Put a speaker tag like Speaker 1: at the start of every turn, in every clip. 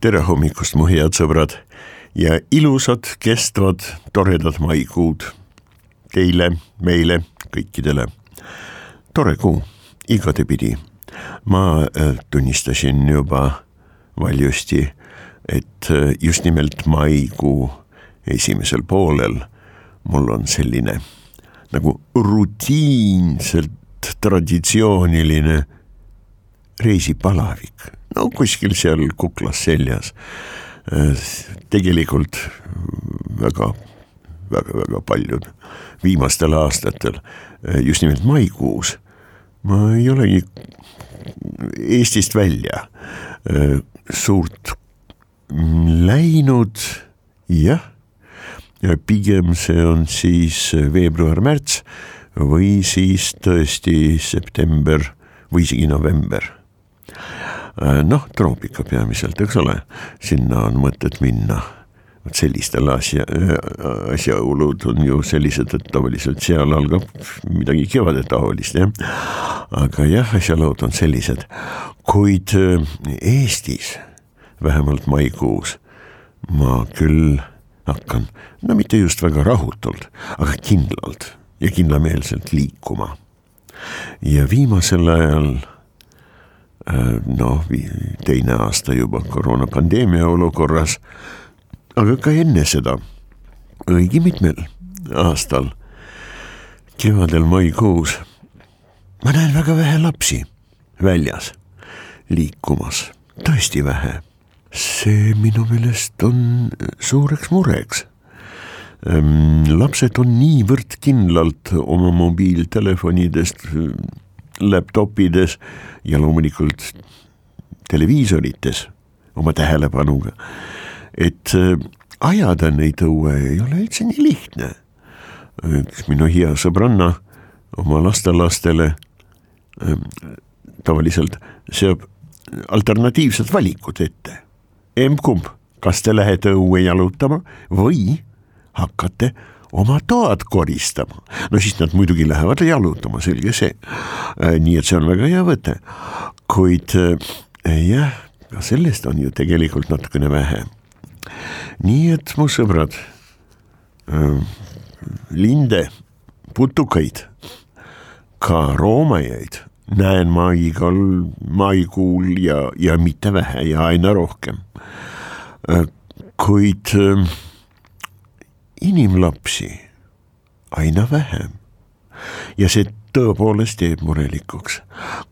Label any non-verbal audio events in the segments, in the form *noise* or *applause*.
Speaker 1: tere hommikust, mu head sõbrad ja ilusad kestvad toredad maikuud teile, meile, kõikidele. tore kuu, igatepidi. ma äh, tunnistasin juba valjusti, et äh, just nimelt maikuu esimesel poolel mul on selline nagu rutiinselt traditsiooniline reisipalavik no kuskil seal kuklas seljas. tegelikult väga, väga, väga paljud viimastel aastatel, just nimelt maikuus, ma ei olegi Eestist välja suurt läinud, jah, ja pigem see on siis veebruar-märts või siis tõesti september või isegi november Äh, noh, troopika peamiselt, eks ole, sinna on mõtet minna. vot sellistel asja, äh, asjaolud on ju sellised, et tavaliselt seal algab midagi kevadetaolist jah. aga jah, asjalood on sellised, kuid äh, Eestis vähemalt maikuus ma küll hakkan, no mitte just väga rahutult, aga kindlalt ja kindlameelselt liikuma. ja viimasel ajal Äh, noh, teine aasta juba koroonapandeemia olukorras, aga ka enne seda, õige mitmel aastal, kevadel maikuus, ma näen väga vähe lapsi väljas liikumas, tõesti vähe. see minu meelest on suureks mureks ähm, lapsed on niivõrd kindlalt oma mobiiltelefonidest laptopides ja loomulikult televiisorites oma tähelepanuga. et äh, ajada neid õue ei ole üldse nii lihtne. üks minu hea sõbranna oma lastelastele ähm, tavaliselt seab alternatiivsed valikud ette. emb-kumb, kas te lähete õue jalutama või hakkate oma toad koristama. no siis nad muidugi lähevad jalutama, selge see. Äh, nii et see on väga hea võte, kuid äh, jah, ka sellest on ju tegelikult natukene vähe. nii et mu sõbrad, äh, linde, putukaid, ka roomajaid näen ma igal maikuul ja, ja mitte vähe ja aina rohkem. kuid äh, inimlapsi aina vähem. ja see tõepoolest teeb murelikuks,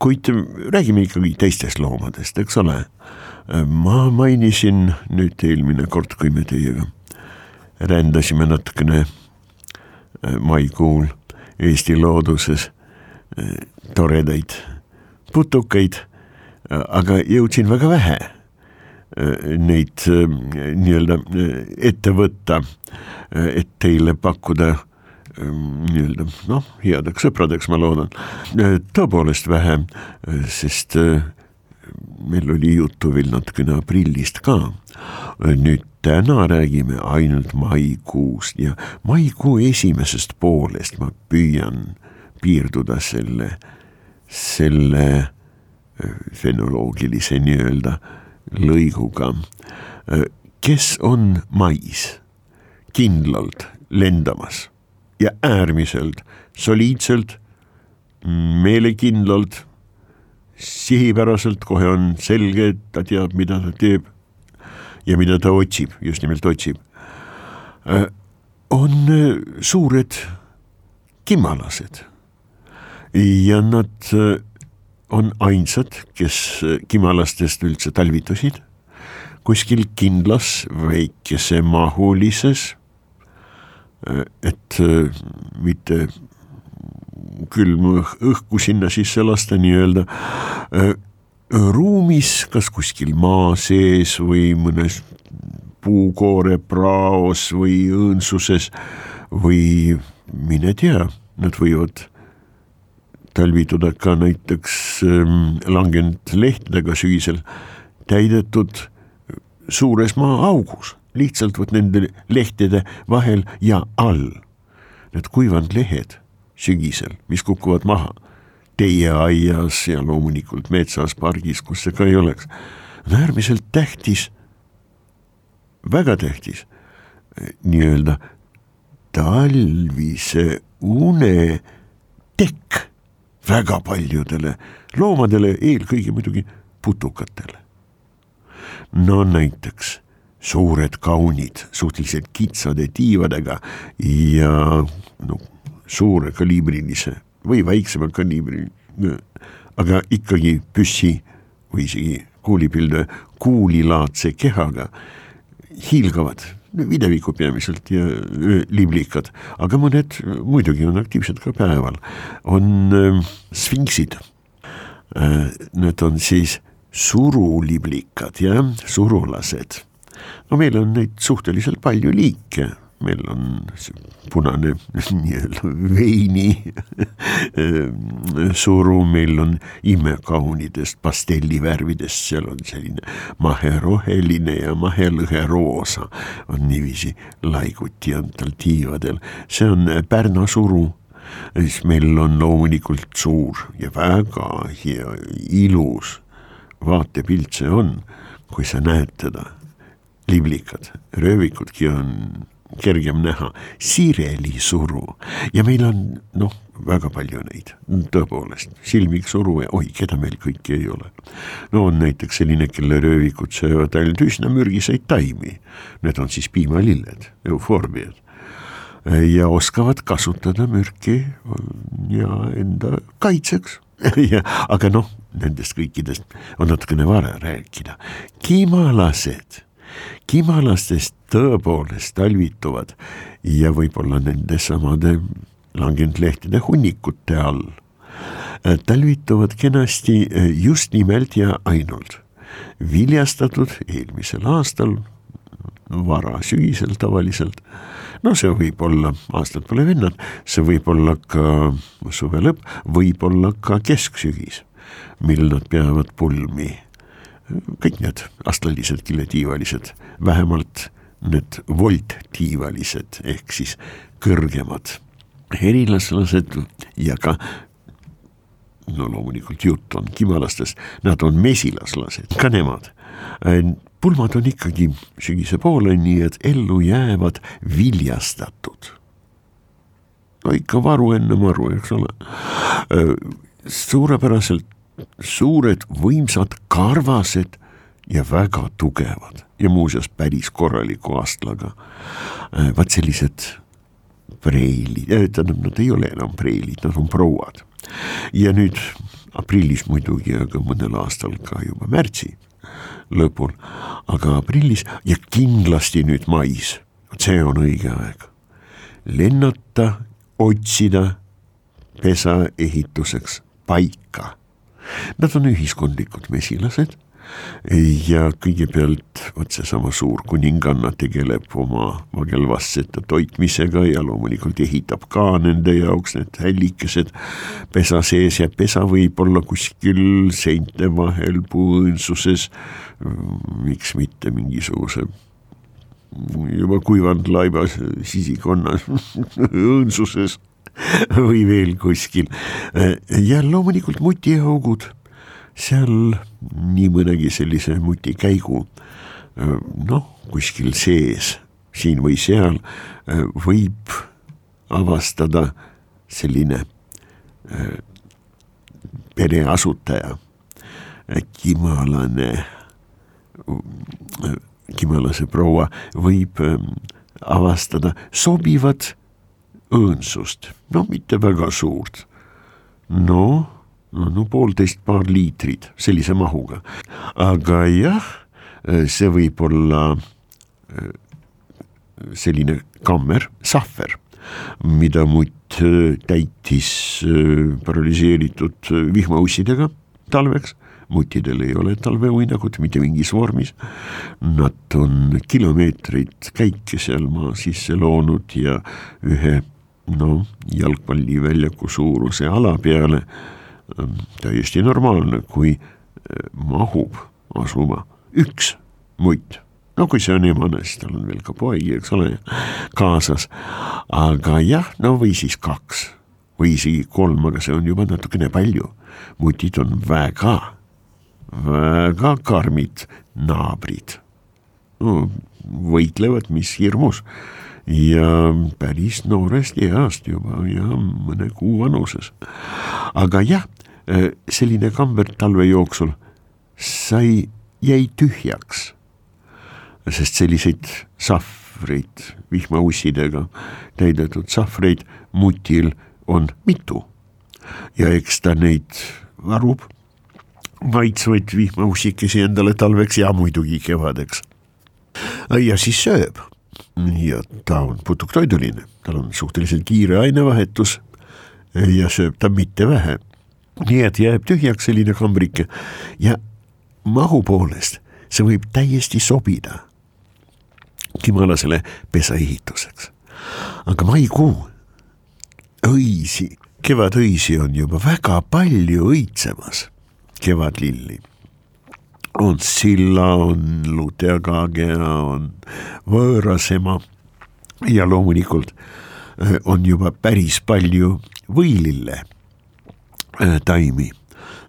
Speaker 1: kuid räägime ikkagi teistest loomadest, eks ole. ma mainisin nüüd eelmine kord, kui me teiega rändasime natukene äh, maikuul Eesti looduses äh, toredaid putukaid, äh, aga jõudsin väga vähe neid nii-öelda ette võtta et teile pakkuda nii-öelda noh, headeks sõpradeks, ma loodan, tõepoolest vähe, sest meil oli juttu veel natukene aprillist ka. nüüd täna räägime ainult maikuust ja maikuu esimesest poolest ma püüan piirduda selle, selle fenoloogilise nii-öelda lõiguga. kes on mais? kindlalt lendamas ja äärmiselt soliidselt, meelekindlalt, sihipäraselt, kohe on selge, et ta teab, mida ta teeb ja mida ta otsib, just nimelt otsib. Äh, on äh, suured kimmalased ja nad äh, on ainsad, kes kimalastest üldse talvitusid. Kuskil kindlas väikesemahulises et mitte külma õhku sinna sisse lasta nii-öelda ruumis, kas kuskil maa sees või mõnes puukoorepraos või õõnsuses või mine tea, nad võivad talvituda ka näiteks ähm, langenud lehtedega sügisel täidetud suures maaaugus, lihtsalt vot nende lehtede vahel ja all. Need kuivanud lehed sügisel, mis kukuvad maha teie aias ja loomulikult metsas, pargis, kus see ka ei oleks, on äärmiselt tähtis, väga tähtis nii-öelda talvise une tekk väga paljudele loomadele, eelkõige muidugi putukatele. no näiteks suured kaunid, suhteliselt kitsade tiivadega ja no suure kaliibrilise või väiksema kaliibri, aga ikkagi püssi või isegi kuulipilduja kuulilaadse kehaga hiilgavad videvikud peamiselt ja liblikad, aga mõned muidugi on aktiivsed ka päeval, on äh, sfinksid äh,. Need on siis suruliblikad, jah, surulased. no meil on neid suhteliselt palju liike meil on punane *laughs* nii-öelda veini *laughs* suru, meil on imekaunidest pastellivärvidest, seal on selline maheroheline ja mahelõheroosa on niiviisi laiguti on tal tiivadel, see on Pärna suru. Siis meil on loomulikult suur ja väga hea, ilus vaatepilt see on, kui sa näed teda. liblikad, röövikudki on kergem näha, sirelisuru ja meil on noh, väga palju neid, tõepoolest, silmiksuru ja oi, keda meil kõiki ei ole. no on näiteks selline, kelle röövikud söövad ainult üsna mürgiseid taimi, need on siis piimalilled, euforbiad ja oskavad kasutada mürki ja enda kaitseks. *laughs* Ja, aga noh, nendest kõikidest on natukene vara rääkida. kimalased kimalastest tõepoolest talvituvad ja võib-olla nende samade langenud lehtede hunnikute all talvituvad kenasti just nimelt ja ainult viljastatud eelmisel aastal, varasügisel tavaliselt. no see võib olla, aastad pole vennad, see võib olla ka suve lõpp, võib olla ka kesksügis, mil nad peavad pulmi kõik need astralised kiletiivalised, vähemalt need volttiivalised ehk siis kõrgemad helilaslased ja ka no loomulikult jutt on kimalastest, nad on mesilaslased, ka nemad. pulmad on ikkagi sügise poole, nii et ellu jäävad viljastatud. no ikka varu enne maru, eks ole. suurepäraselt suured võimsad karvased ja väga tugevad ja muuseas päris korraliku astlaga. Äh, vaat sellised preilid, äh, tähendab, nad ei ole enam preilid, nad on prouad. ja nüüd aprillis muidugi, aga mõnel aastal ka juba märtsi lõpul, aga aprillis ja kindlasti nüüd mais, see on õige aeg. lennata, otsida pesa ehituseks paika Nad on ühiskondlikud mesilased ja kõigepealt vot seesama suur kuninganna tegeleb oma vagelvastsete toitmisega ja loomulikult ehitab ka nende jaoks need hällikesed pesa sees ja pesa võib olla kuskil seinte vahel puuõõnsuses. miks mitte mingisuguse juba kuivanud laiba sisikonna *laughs* õõnsuses *laughs* või veel kuskil. ja loomulikult mutiaugud, seal nii mõnegi sellise mutikäigu noh, kuskil sees, siin või seal võib avastada selline pereasutaja, kimalane, kimalase proua võib avastada sobivad õõnsust, no mitte väga suurt. no, no, poolteist paar liitrit sellise mahuga, aga jah, see võib olla selline kammer, sahver, mida mutt täitis paralüseeritud vihmaussidega talveks mutidel ei ole talveuinakut mitte mingis vormis. Nad on kilomeetreid käike seal maa sisse loonud ja ühe no jalgpalliväljaku suuruse ala peale täiesti normaalne, kui mahub asuma üks mutt no kui see on emane, siis tal on veel ka poegi, eks ole, kaasas. aga jah, no või siis kaks või isegi kolm, aga see on juba natukene palju. mutid on väga, väga karmid naabrid no,. võitlevad, mis hirmus ja päris noorest east juba ja mõne kuu vanuses. aga jah, selline kamber talve jooksul sai, jäi tühjaks sest selliseid sahvreid, vihmaussidega täidetud sahvreid mutil on mitu. ja eks ta neid varub, maitsvaid vihmaussikesi endale talveks ja muidugi kevadeks. ja siis sööb ja ta on putuktoiduline, tal on suhteliselt kiire ainevahetus ja sööb ta mitte vähe. nii et jääb tühjaks selline kambrike ja mahu poolest see võib täiesti sobida kimalasele pesaehituseks. aga maikuu, õisi, kevadõisi on juba väga palju õitsemas, kevadlilli on silla, on luteakagea, on võõrasema. Ja loomulikult äh, on juba päris palju võilille äh, taimi.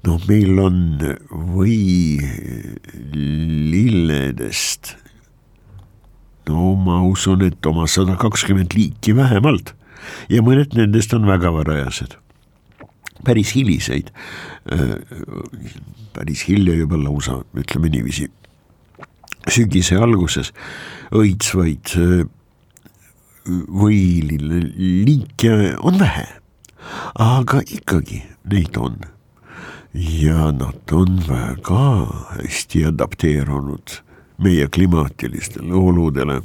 Speaker 1: noh, meil on võililledest no ma usun, et oma sada kakskümmend liiki vähemalt. Ja mõned nendest on väga varajased, päris hiliseid, päris hilja juba lausa, ütleme niiviisi, sügise alguses õitsvaid võiliike on vähe, aga ikkagi neid on ja nad on väga hästi adapteerunud meie klimaatilistele oludele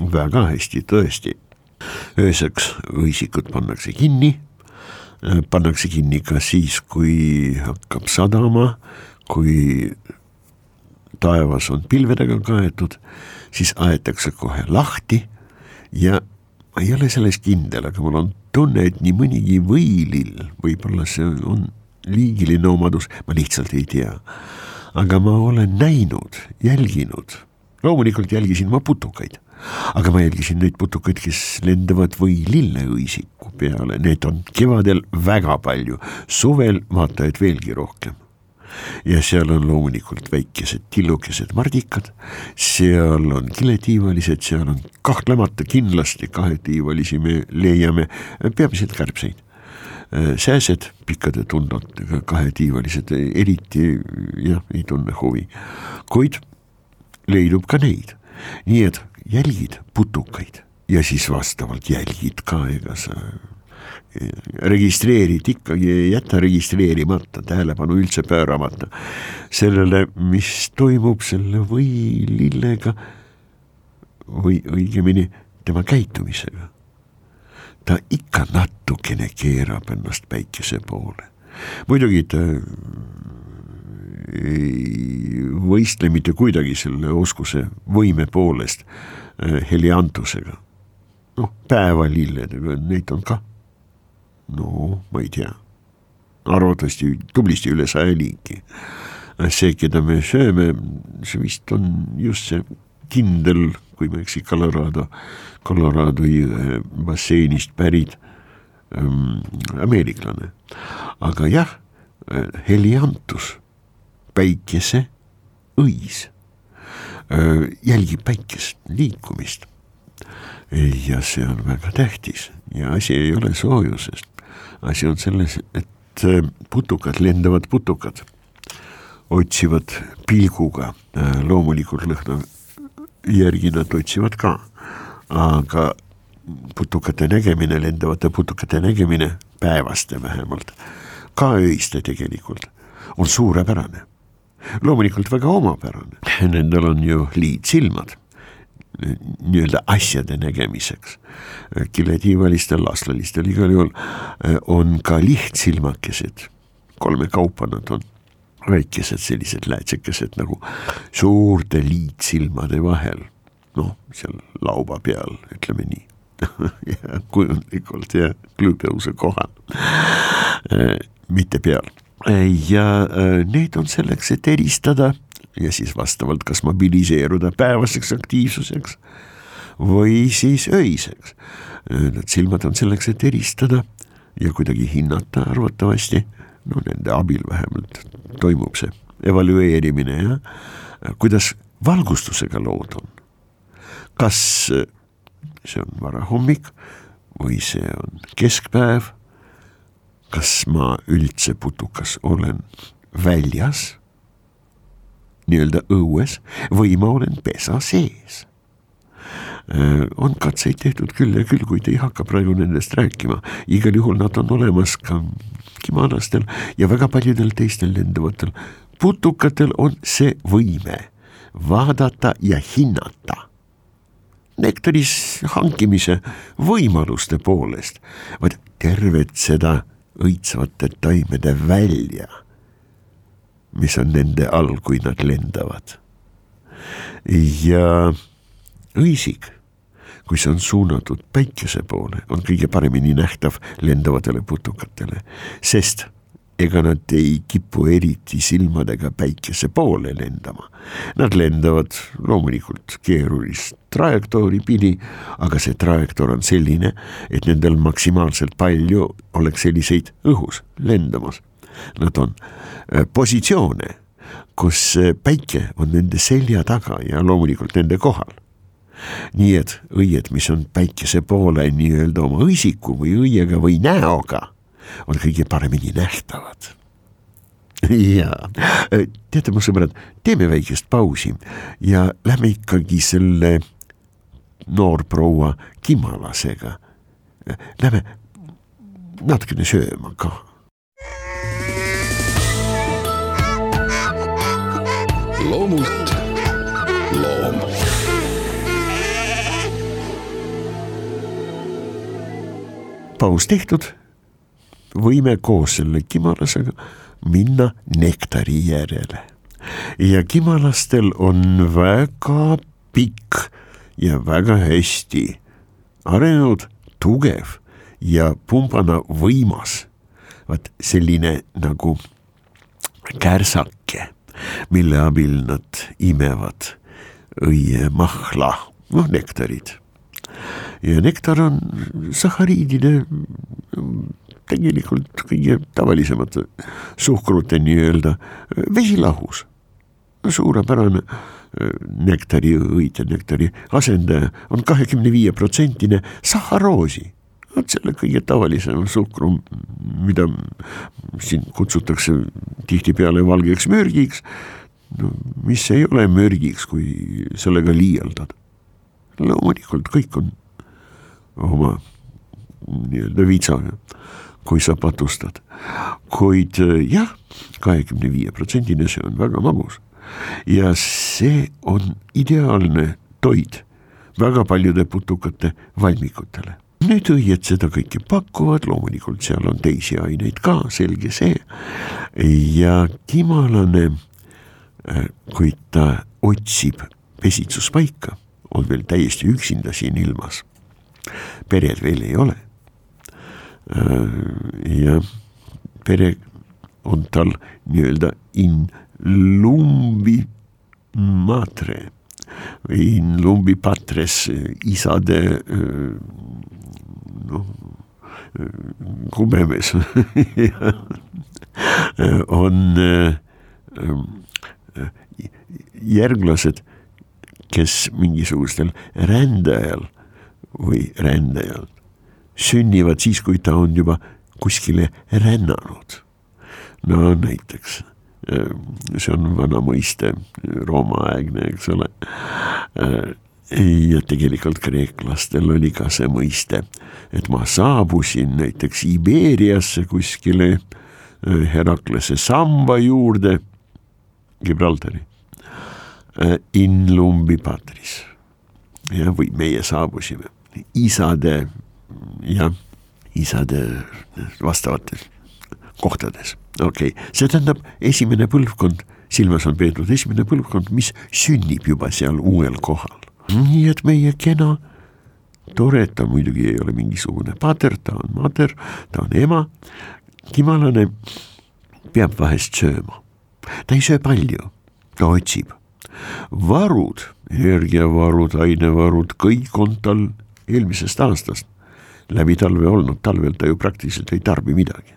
Speaker 1: väga hästi, tõesti. ööseks õisikud pannakse kinni, pannakse kinni ka siis, kui hakkab sadama, kui taevas on pilvedega kaetud, siis aetakse kohe lahti ja ma ei ole selles kindel, aga mul on tunne, et nii mõnigi võilill, võib-olla see on liigiline omadus, ma lihtsalt ei tea. Aga ma olen näinud, jälginud, loomulikult jälgisin ma putukaid, aga ma jälgisin neid putukaid, kes lendavad või lilleõisiku peale, neid on kevadel väga palju, suvel vaatajaid veelgi rohkem. Ja seal on loomulikult väikesed tillukesed mardikad, seal on kiletiivalised, seal on kahtlemata kindlasti kahetiivalisi me leiame, peamiselt kärbseid. Sääsed pikkade tundmatega kahetiivalised eriti jah, ei tunne huvi, kuid leidub ka neid, nii et jälgid putukaid ja siis vastavalt jälgid ka, ega sa äh, registreerid ikkagi, ei jäta registreerimata, tähelepanu üldse pööramata sellele, mis toimub selle või lillega või õigemini tema käitumisega ta ikka natukene keerab ennast päikese poole. muidugi ta ei võistle mitte kuidagi selle oskuse võime poolest äh, heliantusega. noh, päevalilledega, neid on ka, no ma ei tea, arvatavasti tublisti üle saja liiki. see, keda me sööme, see vist on just see kindel, kui ma ei eksi, Colorado, Colorado jõe basseinist pärit ähm, ameeriklane. aga jah, heliantus, päikese õis jälgib päikest, liikumist. ja see on väga tähtis ja asi ei ole soojusest, asi on selles, et putukad, lendavad putukad otsivad pilguga loomulikult lõhna järgi nad otsivad ka. aga putukate nägemine, lendavate putukate nägemine, päevaste vähemalt, ka öiste tegelikult, on suurepärane. Loomulikult väga omapärane, nendel on ju liitsilmad. nii-öelda asjade nägemiseks. kiletiivalistel, lastlalistel igal juhul on ka lihtsilmakesed, kolme kaupa nad on väikesed sellised läätsekesed nagu suurte liitsilmade vahel, noh, seal lauba peal, ütleme nii. *laughs* Ja kujundlikult ja klüübeuse kohal, mitte peal ja need on selleks, et eristada ja siis vastavalt kas mobiliseeruda päevaseks aktiivsuseks või siis öiseks. Need silmad on selleks, et eristada ja kuidagi hinnata arvatavasti, no nende abil vähemalt toimub see evalueerimine ja kuidas valgustusega lood on. kas see on varahommik või see on keskpäev, kas ma üldse putukas olen väljas nii-öelda õues või ma olen pesa sees. Äh, on katseid tehtud küll ja küll, kuid ei hakka praegu nendest rääkima, igal juhul nad on olemas ka kimalastel ja väga paljudel teistel lenduvatel. Putukatel on see võime vaadata ja hinnata nektaris hankimise võimaluste poolest, vaid tervet seda õitsvate taimede välja mis on nende all, kui nad lendavad. ja õisik, kui see on suunatud päikese poole, on kõige paremini nähtav lendavatele putukatele, sest ega nad ei kipu eriti silmadega päikese poole lendama. Nad lendavad loomulikult keerulist trajektoori pidi, aga see trajektoor on selline, et nendel maksimaalselt palju oleks selliseid õhus lendamas nad on äh, positsioone, kus äh, päike on nende selja taga ja loomulikult nende kohal. nii et õied, mis on päikese poole nii-öelda oma õisiku või õiega või näoga, on kõige paremini nähtavad. Ja äh, teate, mu sõbrad, teeme väikest pausi ja lähme ikkagi selle noorproua Kimalasega. Lähme natukene sööma ka.
Speaker 2: Loomult. Loom.
Speaker 1: paus tehtud, võime koos selle kimalasega minna nektari järele ja kimalastel on väga pikk ja väga hästi arenenud, tugev ja pumbana võimas, vaat selline nagu kärsake mille abil nad imevad õiemahla, noh nektarid. ja nektar on sahariidide tegelikult kõige tavalisemate suhkrute nii-öelda vesilahus. suurepärane äh, nektari õite, nektari asendaja on kahekümne viie protsentine saharoosi vot selle kõige tavalisem suhkru, mida siin kutsutakse tihtipeale valgeks mürgiks, no mis ei ole mürgiks, kui sellega liialdada. loomulikult kõik on oma nii-öelda vitsaga, kui sa patustad, kuid jah, kahekümne viie protsendine, see on väga magus ja see on ideaalne toit väga paljude putukate valmikutele nüüd õied seda kõike pakuvad, loomulikult seal on teisi aineid ka, selge see. ja kimalane, äh, kui ta otsib pesitsuspaika, on veel täiesti üksinda siin ilmas. pered veel ei ole. Äh, ja pere on tal nii-öelda in lumbi matre in lumbi patres isade noh, kubemees. *laughs* On järglased, kes mingisugustel rändajal või rändajal sünnivad siis, kui ta on juba kuskile rännanud. no näiteks see on vana mõiste, Rooma-aegne, eks ole. ja tegelikult kreeklastel oli ka see mõiste, et ma saabusin näiteks Ibeeriasse kuskile Heraklase samba juurde, Gibraltari, in lumbi patris. ja, või meie saabusime isade jah, isade vastavates kohtades, okei okay., see tähendab esimene põlvkond, silmas on peetud esimene põlvkond, mis sünnib juba seal uuel kohal. nii et meie kena tore, ta muidugi ei ole mingisugune pater, ta on mater, ta on ema. kimalane peab vahest sööma, ta ei söö palju, ta otsib. varud, energiavarud, ainevarud, kõik on tal eelmisest aastast läbi talve olnud, talvel ta ju praktiliselt ei tarbi midagi.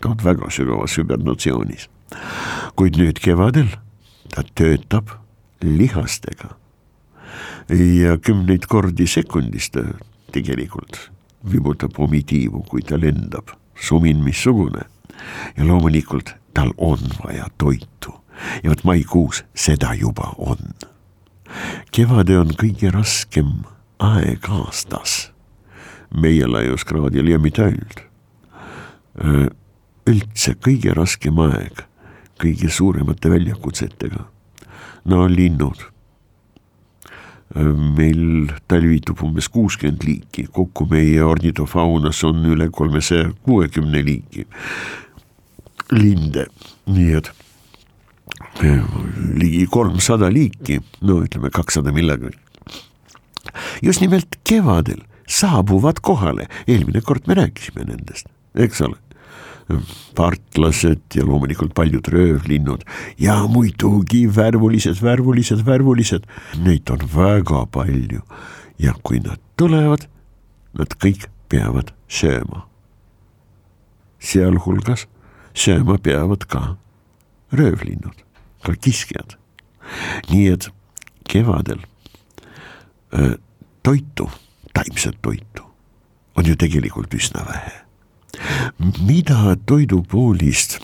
Speaker 1: ta on väga sügavas hübernatsioonis. kuid nüüd kevadel ta töötab lihastega ja kümneid kordi sekundis ta tegelikult vibutab omi tiivu, kui ta lendab, sumin missugune. ja loomulikult tal on vaja toitu ja vot maikuus seda juba on. kevade on kõige raskem aeg aastas meie laiuskraadil ja mitte ainult. üldse kõige raskem aeg kõige suuremate väljakutsetega, no linnud. meil talvitub umbes kuuskümmend liiki, kokku meie ornitofaunas on üle kolmesaja kuuekümne liiki linde, nii et ligi kolmsada liiki, no ütleme kakssada millegagi. just nimelt kevadel saabuvad kohale, eelmine kord me rääkisime nendest, eks ole partlased ja loomulikult paljud röövlinnud ja muidugi värvulised, värvulised, värvulised, neid on väga palju. ja kui nad tulevad, nad kõik peavad sööma. sealhulgas sööma peavad ka röövlinnud, ka kiskjad. nii et kevadel toitu taimset toitu. On ju tegelikult üsna vähe. mida toidupoolist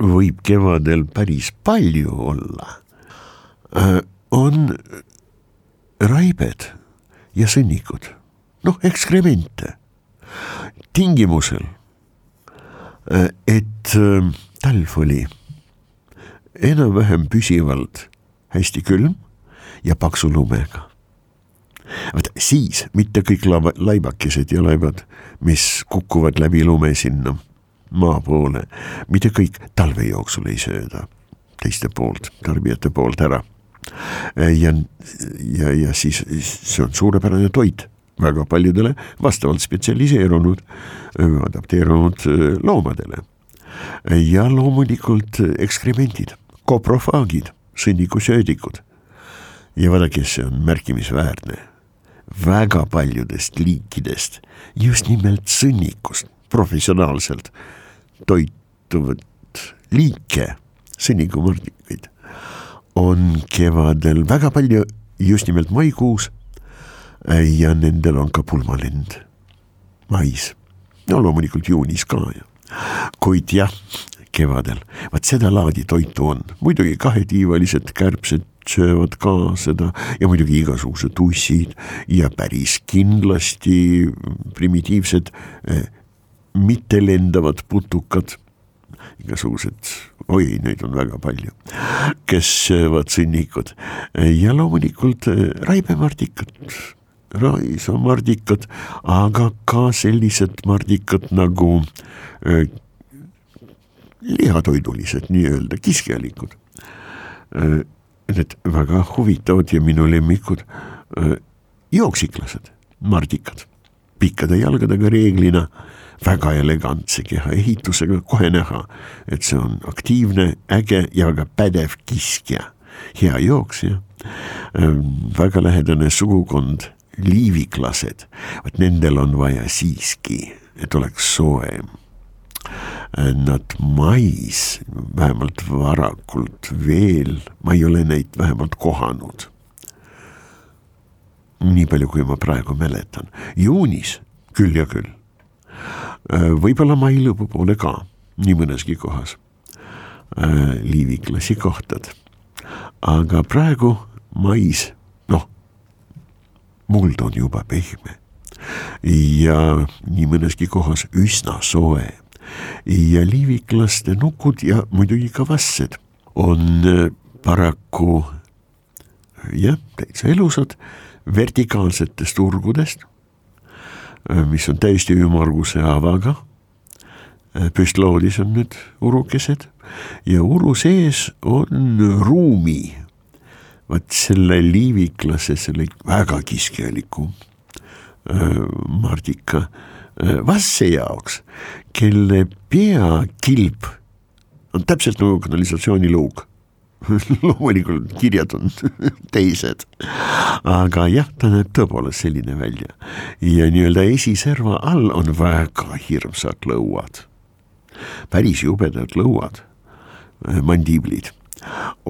Speaker 1: võib kevadel päris palju olla, äh, on raibed ja sõnnikud, noh ekskremente, tingimusel, äh, et äh, talv oli enam-vähem püsivalt hästi külm ja paksu lumega vot siis mitte kõik laba, laibakesed ja laibad, mis kukuvad läbi lume sinna maa poole, mitte kõik talve jooksul ei sööda teiste poolt, tarbijate poolt ära. ja, ja, ja siis see on suurepärane toit väga paljudele vastavalt spetsialiseerunud, adapteerunud loomadele. ja loomulikult ekskrementid, koprofaagid, sõnnikusöödikud. ja vaadake, see on märkimisväärne väga paljudest liikidest, just nimelt sõnnikust professionaalselt toituvat liike, sõnnikumõrdikuid, on kevadel väga palju just nimelt maikuus. ja nendel on ka pulmalend mais, no loomulikult juunis ka kuid jah, kevadel, vaat sedalaadi toitu on, muidugi kahetiivalised kärbsed söövad ka seda. Ja muidugi igasugused ussid ja päris kindlasti primitiivsed eh, mittelendavad putukad. Igasugused, oi, neid on väga palju, kes söövad sõnnikud ja loomulikult eh, raibemardikad, raisamardikad, aga ka sellised mardikad nagu äh, lihatoidulised nii-öelda, kiskjalikud need väga huvitavad ja minu lemmikud jooksiklased, mardikad, pikkade jalgadega reeglina, väga elegantse kehaehitusega, kohe näha, et see on aktiivne, äge ja väga pädev kiskja, hea jooksja, väga lähedane sugukond, liiviklased, vot nendel on vaja siiski, et oleks soojem nad mais, vähemalt varakult veel, ma ei ole neid vähemalt kohanud. nii palju, kui ma praegu mäletan, juunis küll ja küll. võib-olla mai lõpupoole ka, nii mõneski kohas liiviklasi kohtad. aga praegu mais, noh, muld on juba pehme ja nii mõneski kohas üsna soe ja liiviklaste nukud ja muidugi ka vassed on äh, paraku jah, täitsa elusad, vertikaalsetest urgudest, mis on täiesti ümmarguse avaga. püstloodis on need urukesed ja uru sees on ruumi. vaat selle liiviklase, selle väga kiskjaliku Mardika vasse jaoks, kelle peakilp on täpselt nagu kanalisatsiooniluuk *laughs* loomulikult kirjad on *laughs* teised, aga jah, ta näeb tõepoolest selline välja. Ja nii-öelda esiserva all on väga hirmsad lõuad, päris jubedad lõuad, mandiiblid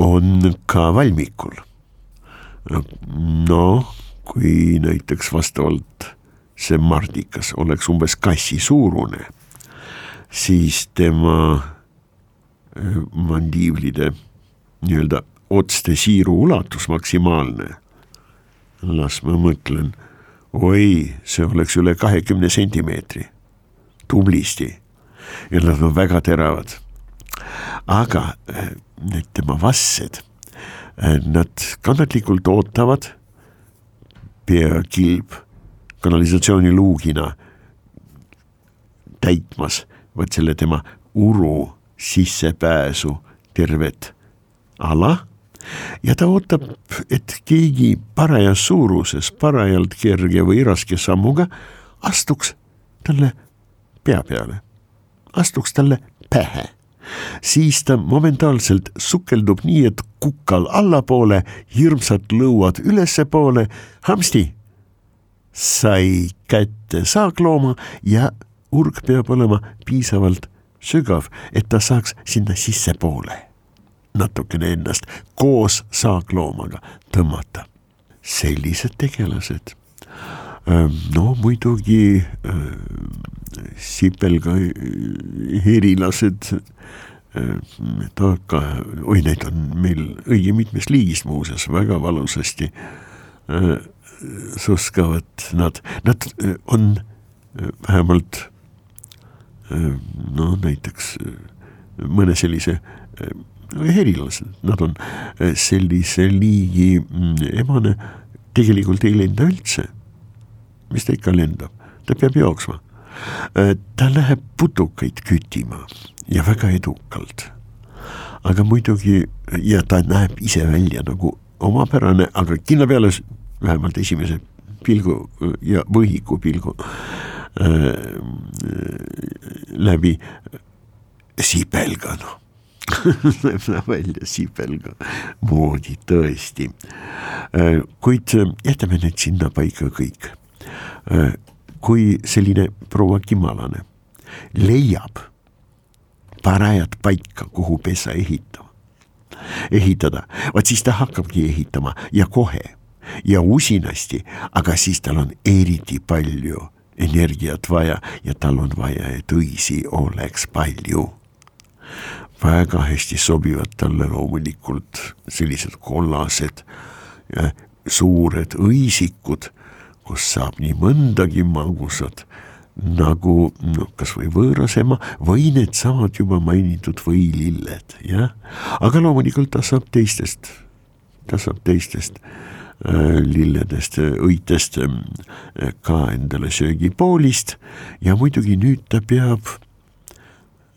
Speaker 1: on ka valmikul. noh, kui näiteks vastavalt see mardikas oleks umbes kassi suurune, siis tema äh, mandiivlide nii-öelda otste siiru ulatus maksimaalne. las ma mõtlen, oi, see oleks üle kahekümne sentimeetri, tublisti ja nad on väga teravad. aga äh, need tema vassed, äh, nad kannatlikult ootavad peakilb kanalisatsiooniluugina täitmas vot selle tema uru sissepääsu tervet ala ja ta ootab, et keegi parajas suuruses, parajalt kerge või raske sammuga astuks talle pea peale, astuks talle pähe. siis ta momentaalselt sukeldub nii, et kukkal allapoole, hirmsad lõuad ülespoole, hamsti sai kätte saaklooma ja urg peab olema piisavalt sügav, et ta saaks sinna sissepoole natukene ennast koos saakloomaga tõmmata. sellised tegelased. no muidugi sipelga herilased, taaka, oi neid on meil õige mitmest liigist muuseas väga valusasti suskavad nad, nad äh, on äh, vähemalt äh, no näiteks mõne sellise herilased, nad on sellise liigi mm, emane tegelikult ei lenda üldse. mis ta ikka lendab, ta peab jooksma. ta läheb putukaid küttima ja väga edukalt. aga muidugi ja ta näeb ise välja nagu omapärane, aga kinno peale vähemalt esimese pilgu ja võhiku pilgu äh, läbi sipelga noh *laughs* näeb välja sipelga moodi tõesti äh,. kuid jätame need sinnapaika kõik äh,. kui selline proua Kimalane leiab parajat paika, kuhu pesa ehitama, ehitada, vaat siis ta hakkabki ehitama ja kohe ja usinasti, aga siis tal on eriti palju energiat vaja ja tal on vaja, et õisi oleks palju. väga hästi sobivad talle loomulikult sellised kollased suured õisikud, kus saab nii mõndagi magusat nagu no kasvõi võõrasema või needsamad juba mainitud võililled, jah. aga loomulikult ta saab teistest, ta saab teistest Äh, lilledest, õitest ähm, ka endale söögipoolist ja muidugi nüüd ta peab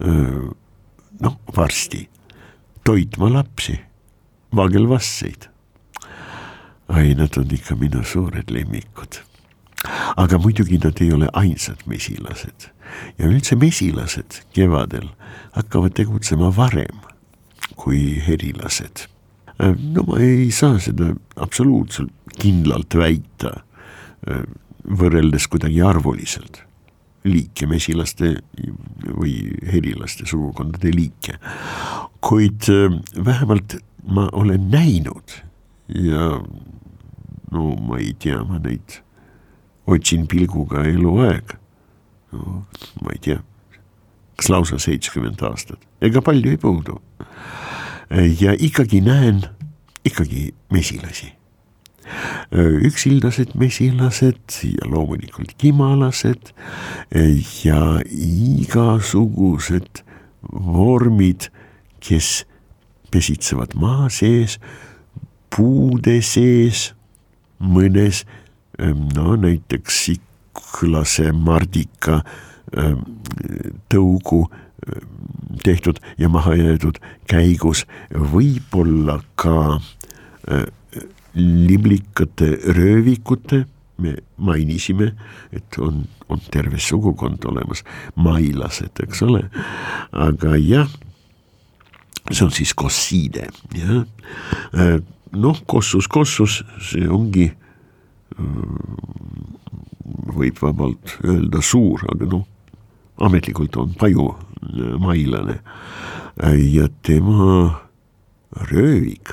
Speaker 1: äh, noh, varsti toitma lapsi, vaagelvasseid. ai, nad on ikka minu suured lemmikud. aga muidugi nad ei ole ainsad mesilased ja üldse mesilased kevadel hakkavad tegutsema varem kui herilased no ma ei saa seda absoluutselt kindlalt väita, äh, võrreldes kuidagi arvuliselt liike, mesilaste või herilaste sugukondade liike. kuid äh, vähemalt ma olen näinud ja no ma ei tea, ma neid otsin pilguga eluaeg. no ma ei tea, kas lausa seitsekümmend aastat, ega palju ei puudu ja ikkagi näen ikkagi mesilasi. üksildased mesilased ja loomulikult kimalased ja igasugused vormid, kes pesitsevad maa sees, puude sees, mõnes no näiteks siklase mardika tõugu tehtud ja maha jäetud käigus, võib-olla ka liblikate röövikute, me mainisime, et on, on terve sugukond olemas, mailased, eks ole, aga jah see on siis kossiide, jah. noh, kossus, kossus, see ongi võib vabalt öelda suur, aga noh, ametlikult on pajumailane ja tema röövik,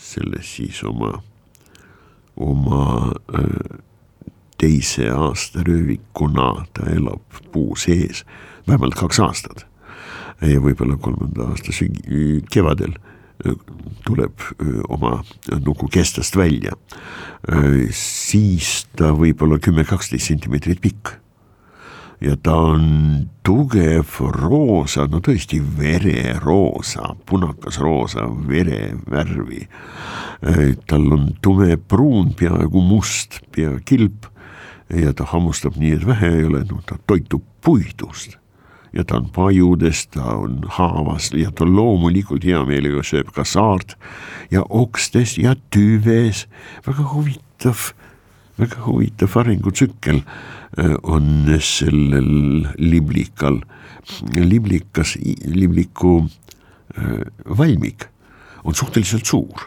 Speaker 1: selles siis oma, oma teise aasta röövikuna ta elab puu sees vähemalt kaks aastat. Ja võib-olla kolmanda aasta kevadel tuleb oma nuku kestast välja, siis ta võib olla kümme-kaksteist sentimeetrit pikk. Ja ta on tugev roosa, no tõesti vereroosa, punakas roosa verevärvi. tal on tumepruun, peaaegu must peakilp ja ta hammustab nii, et vähe ei ole, no ta toitub puidust ja ta on pajudes, ta on haavas ja ta loomulikult hea meelega sööb ka saart ja okstes ja tüves. väga huvitav, väga huvitav arengutsükkel äh, on sellel liblikal. liblikas, libliku äh, valmik on suhteliselt suur,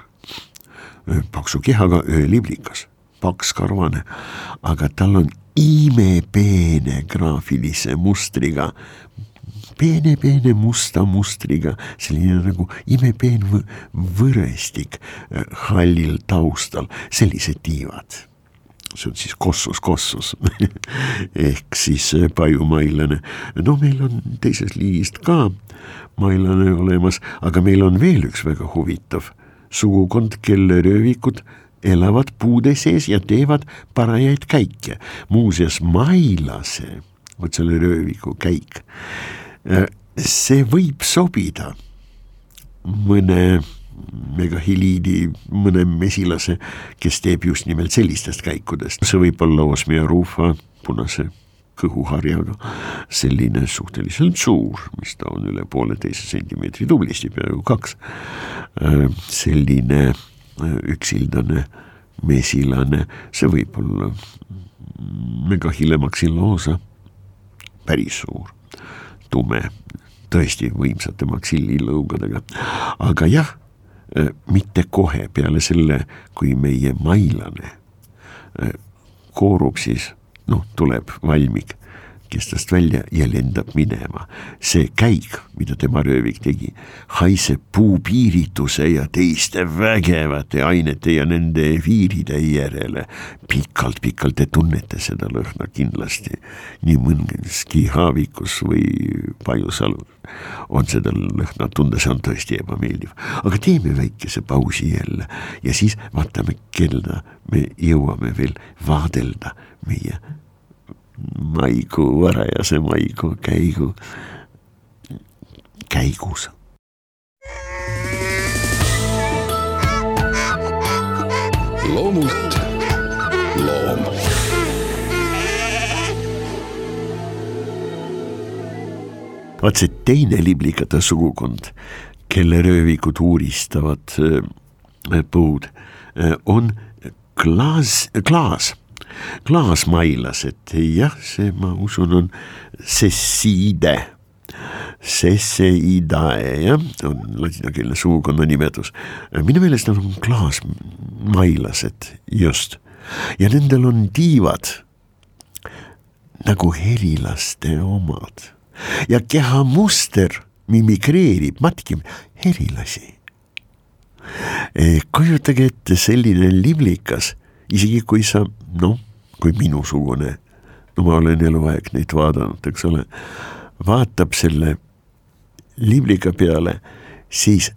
Speaker 1: äh, paksu kehaga ööliblikas paks karvane, aga tal on imepeene graafilise mustriga peene-peene musta mustriga, selline nagu imepeen võrestik äh, hallil taustal, sellised tiivad. See on siis kossus, kossus *laughs* ehk siis äh, pajumailane. no meil on teisest liigist ka mailane olemas, aga meil on veel üks väga huvitav sugukond, kelle röövikud elavad puude sees ja teevad parajaid käike. muuseas, mailase, vot selle rööviku käik see võib sobida mõne megahiliidi, mõne mesilase, kes teeb just nimelt sellistest käikudest, see võib olla Osmia rufa punase kõhuharjaga, selline suhteliselt suur, mis ta on üle pooleteise sentimeetri tublisti, peaaegu kaks. selline üksildane mesilane, see võib olla megahile maxilloosa, päris suur tume, tõesti võimsate maksililõugadega, aga jah, äh, mitte kohe peale selle, kui meie mailane koorub, siis noh, tuleb valmik kestast välja ja lendab minema. see käik, mida tema röövik tegi, haiseb puupiirituse ja teiste vägevate ainete ja nende viiride järele. pikalt-pikalt te tunnete seda lõhna kindlasti nii mõneski haavikus või pajusalus on seda lõhna tunda, see on tõesti ebameeldiv. aga teeme väikese pausi jälle ja siis vaatame kella, me jõuame veel vaadelda meie maikuu, varajase maikuu käigu, käigus.
Speaker 2: loomult loom.
Speaker 1: vaat see teine liblikate sugukond, kelle röövikud uuristavad äh, põud, äh, on klaas, klaas klaasmailased, jah, see ma usun, on sessiide. Sesseidae jah, on ladinakeelne sugukonna nimetus. minu meelest nad on klaasmailased, just. ja nendel on tiivad nagu helilaste omad ja kehamuster mimikreerib, matkib helilasi. kujutage ette selline liblikas, isegi kui sa noh kui minusugune, no ma olen eluaeg neid vaadanud, eks ole, vaatab selle libliga peale, siis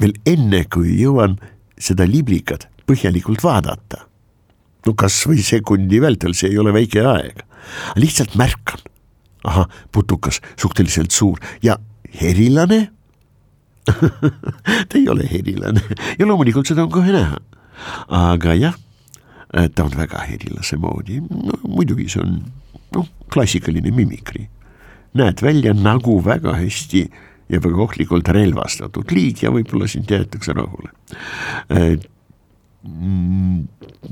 Speaker 1: veel enne, kui jõuan seda liblikat põhjalikult vaadata. no kasvõi sekundi vältel, see ei ole väike aeg, lihtsalt märkan. ahah, putukas suhteliselt suur ja herilane *laughs* ta ei ole erilane ja loomulikult seda on kohe näha. aga jah, ta on väga erilase moodi, no muidugi see on noh, klassikaline mimikri. näed välja nagu väga hästi ja väga ohtlikult relvastatud liig ja võib-olla sind jäetakse rahule.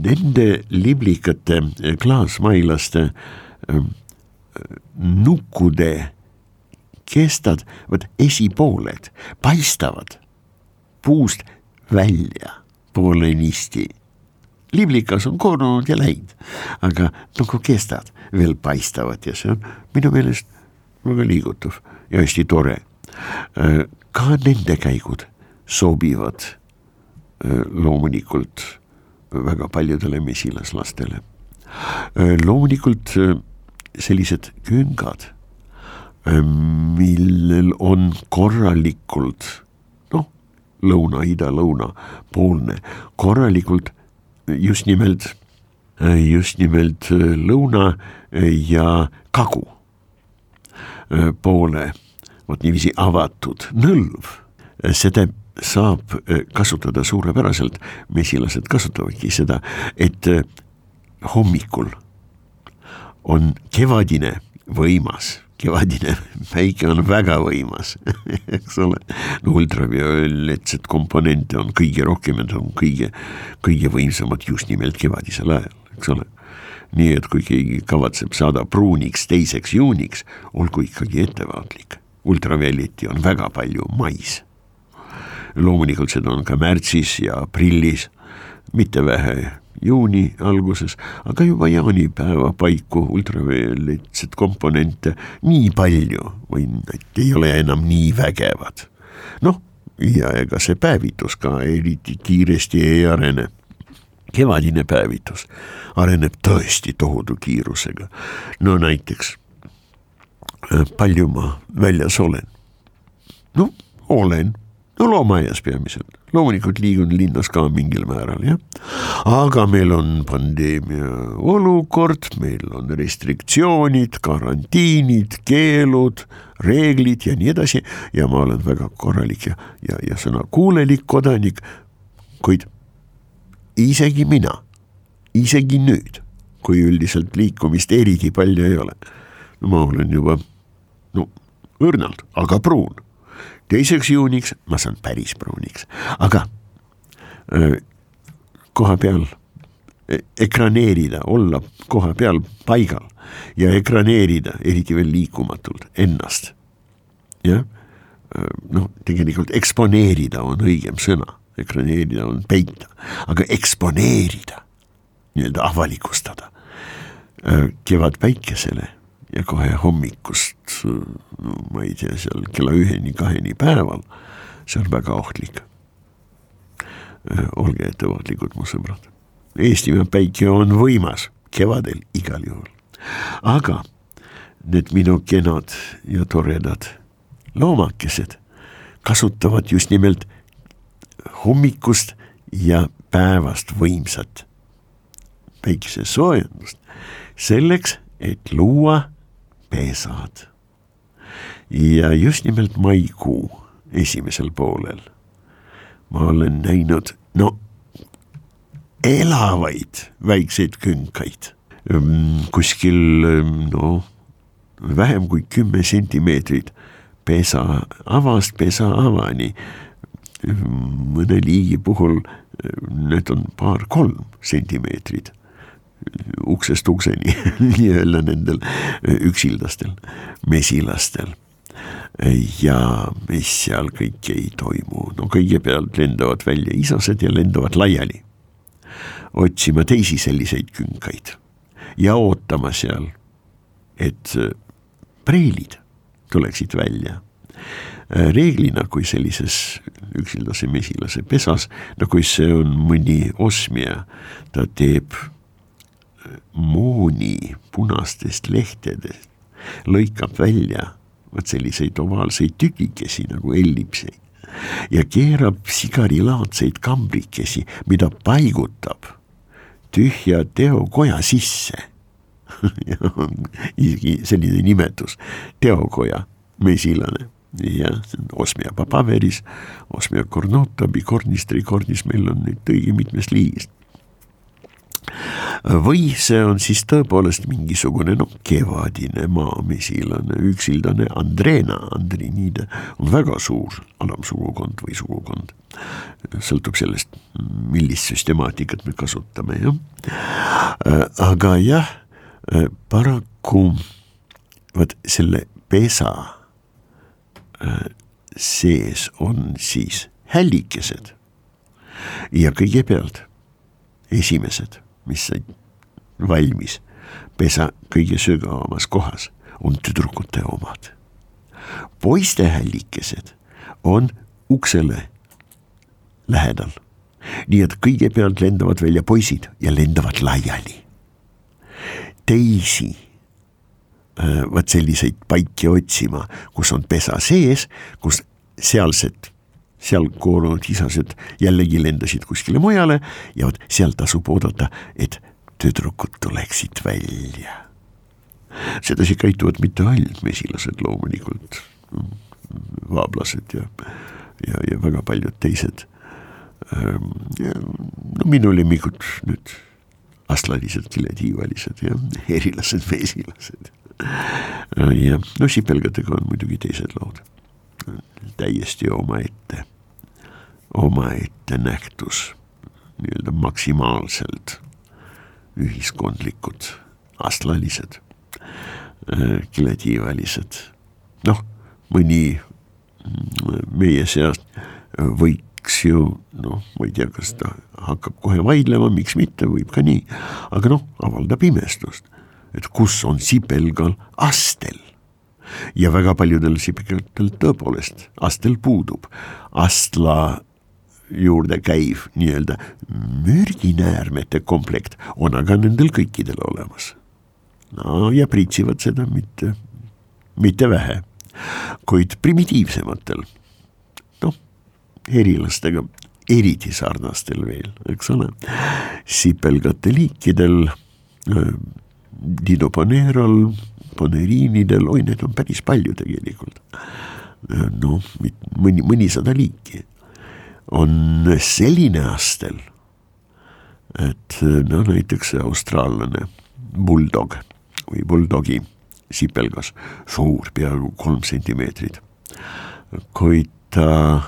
Speaker 1: Nende liblikate klaasmailaste nukkude kestad, vot esipooled paistavad puust välja poolenisti. Liblikas on koorunud ja läinud, aga nagu kestad veel paistavad ja see on minu meelest väga liigutav ja hästi tore. ka nende käigud sobivad loomulikult väga paljudele mesilaslastele. loomulikult sellised küngad millel on korralikult noh, lõuna, ida, lõuna poolne, korralikult just nimelt, just nimelt lõuna ja kagu. Poole, vot niiviisi avatud nõlv, seda saab kasutada suurepäraselt, mesilased kasutavadki seda, et hommikul on kevadine võimas kevadine päike on väga võimas, *laughs* eks ole. no ultravioletset komponente on kõige rohkem ja need on kõige, kõige võimsamad just nimelt kevadisel ajal, eks ole. nii et kui keegi kavatseb saada pruuniks teiseks juuniks, olgu ikkagi ettevaatlik, ultravioletti on väga palju mais. loomulikult seda on ka märtsis ja aprillis, mitte vähe juuni alguses, aga juba jaanipäeva paiku ultravioletset komponente nii palju või nad ei ole enam nii vägevad. noh, ja ega see päevitus ka eriti kiiresti ei arene. kevadine päevitus areneb tõesti tohutu kiirusega. no näiteks, äh, palju ma väljas olen? no olen no loomaaias peamiselt, loomulikult liigun linnas ka mingil määral jah. aga meil on pandeemia olukord, meil on restriktsioonid, karantiinid, keelud, reeglid ja nii edasi ja ma olen väga korralik ja, ja, ja sõnakuulelik kodanik. kuid isegi mina, isegi nüüd, kui üldiselt liikumist eriti palju ei ole, ma olen juba no õrnalt, aga pruun teiseks juuniks ma saan päris pruuniks, aga koha peal e, ekraneerida, olla koha peal paigal ja ekraneerida, eriti veel liikumatult ennast. jah, noh, tegelikult eksponeerida on õigem sõna, ekraneerida on peita, aga eksponeerida, nii-öelda avalikustada kevadpäikesele ja kohe hommikust, ma ei tea, seal kella üheni-kaheni päeval, see on väga ohtlik. olge ettevaatlikud, mu sõbrad. Eestimaa päike on võimas, kevadel igal juhul. aga need minu kenad ja toredad loomakesed kasutavad just nimelt hommikust ja päevast võimsat päikesesoojendust selleks, et luua pesad. ja just nimelt maikuu esimesel poolel ma olen näinud, no elavaid väikseid künkaid ehm, kuskil ehm, no vähem kui kümme sentimeetrit pesa avast pesa avani. Ehm, mõne liigi puhul need on paar-kolm sentimeetrit uksest ukseni *laughs* nii-öelda nendel üksildastel mesilastel. ja mis seal kõike ei toimu, no kõigepealt lendavad välja isased ja lendavad laiali. otsima teisi selliseid künkaid ja ootama seal, et preilid tuleksid välja reeglina, kui sellises üksildase mesilase pesas, no kui see on mõni osmia, ta teeb mooni punastest lehtedest lõikab välja vot selliseid ovaalseid tükikesi nagu ellipseid ja keerab sigarilaadseid kambrikesi, mida paigutab tühja teokoja sisse. *laughs* Isegi selline nimetus, teokoja mesilane. Jah, Osmia papaveris, Osmia cornota, bicornis, tricornis, meil on neid õige mitmes liigist või see on siis tõepoolest mingisugune noh, kevadine maamesilane, üksildane Andreena, Andriniide on väga suur alamsugukond või sugukond. sõltub sellest, millist süstemaatikat me kasutame, jah. aga jah, paraku vot selle pesa sees on siis hällikesed ja kõigepealt esimesed mis said valmis pesa kõige sügavamas kohas, on tüdrukute omad. poiste hällikesed on uksele lähedal. nii et kõigepealt lendavad välja poisid ja lendavad laiali. teisi äh, vot selliseid paiki otsima, kus on pesa sees, kus sealsed seal koorunud isased jällegi lendasid kuskile mujale ja vot seal tasub oodata, et tüdrukud tuleksid välja. sedasi käituvad mitte ainult mesilased loomulikult, vaablased ja, ja, ja väga paljud teised. Ehm, no minu lemmikud nüüd astlalised, kiletiivalised ja erilased mesilased. ja no sipelgadega on muidugi teised lood täiesti omaette omaette nähtus, nii-öelda maksimaalselt ühiskondlikud, astlalised, äh, kiletiivalised, noh, mõni mm, meie seast võiks ju noh, ma ei tea, kas ta hakkab kohe vaidlema, miks mitte, võib ka nii, aga noh, avaldab imestust, et kus on sipelgal astel. Ja väga paljudel sipelgatel tõepoolest astel puudub, astla juurde käiv nii-öelda mürginäärmete komplekt on aga nendel kõikidel olemas. no ja pritsivad seda mitte, mitte vähe, kuid primitiivsematel, noh, erilastega eriti sarnastel veel, eks ole, sipelgate liikidel, didopaneeral, poneriinidel, oi, neid on päris palju tegelikult. noh, mõni, mõnisada liiki on selline astel, et no näiteks austraallane buldog või buldogi sipelgas, suur, peaaegu kolm sentimeetrit. kuid ta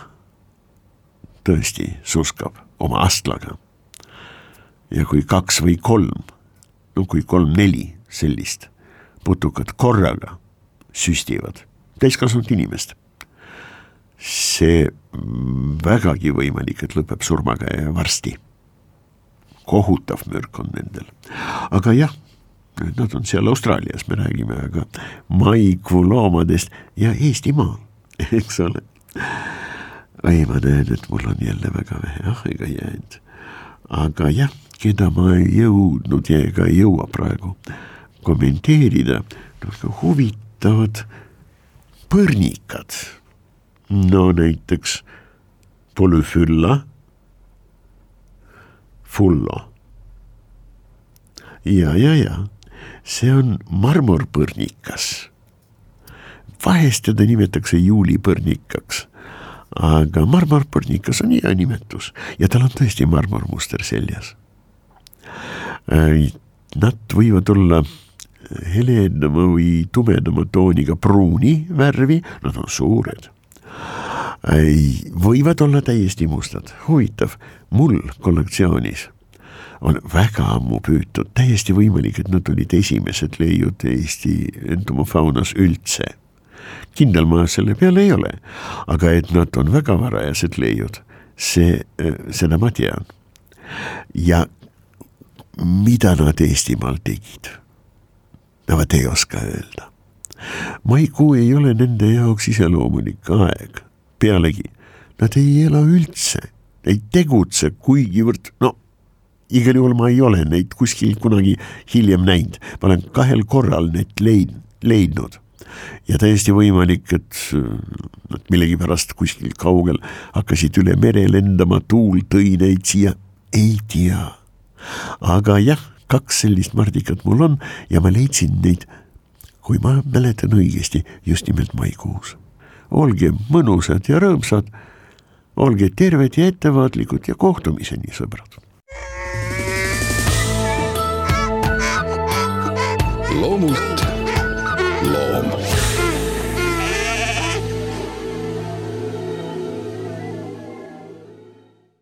Speaker 1: tõesti suskab oma astlaga. ja kui kaks või kolm, no kui kolm-neli sellist putukat korraga süstivad täiskasvanud inimest see vägagi võimalik, et lõpeb surmaga ja varsti. kohutav mürk on nendel, aga jah, nad on seal Austraalias, me räägime aga maikuu loomadest ja Eestimaal, *laughs* eks ole. ei, ma näen, et mul on jälle väga vähe aega jäänud, aga jah, keda ma ei jõudnud ja ega ei jõua praegu kommenteerida, väga huvitavad põrnikad no näiteks Polyphylla fullo. ja, ja, ja see on marmorpõrnikas. vahest teda nimetatakse juulipõrnikaks, aga marmorpõrnikas on hea nimetus ja tal on tõesti marmormuster seljas. Nad võivad olla heledama või tumedama tooniga pruuni värvi, nad on suured võivad olla täiesti mustad, huvitav, mul kollektsioonis on väga ammu püütud, täiesti võimalik, et nad olid esimesed leiud Eesti entomofaunas üldse. kindel ma selle peale ei ole, aga et nad on väga varajased leiud, see, seda ma tean. ja mida nad Eestimaal tegid? no vot ei oska öelda. maikuu ei ole nende jaoks iseloomulik aeg pealegi nad ei ela üldse, ei tegutse kuigivõrd, no igal juhul ma ei ole neid kuskil kunagi hiljem näinud, ma olen kahel korral neid leid-, leidnud. ja täiesti võimalik, et nad millegipärast kuskil kaugel hakkasid üle mere lendama, tuul tõi neid siia, ei tea. aga jah, kaks sellist mardikat mul on ja ma leidsin neid, kui ma mäletan õigesti, just nimelt maikuus olge mõnusad ja rõõmsad. olge terved ja ettevaatlikud ja kohtumiseni, sõbrad.
Speaker 2: loomult loom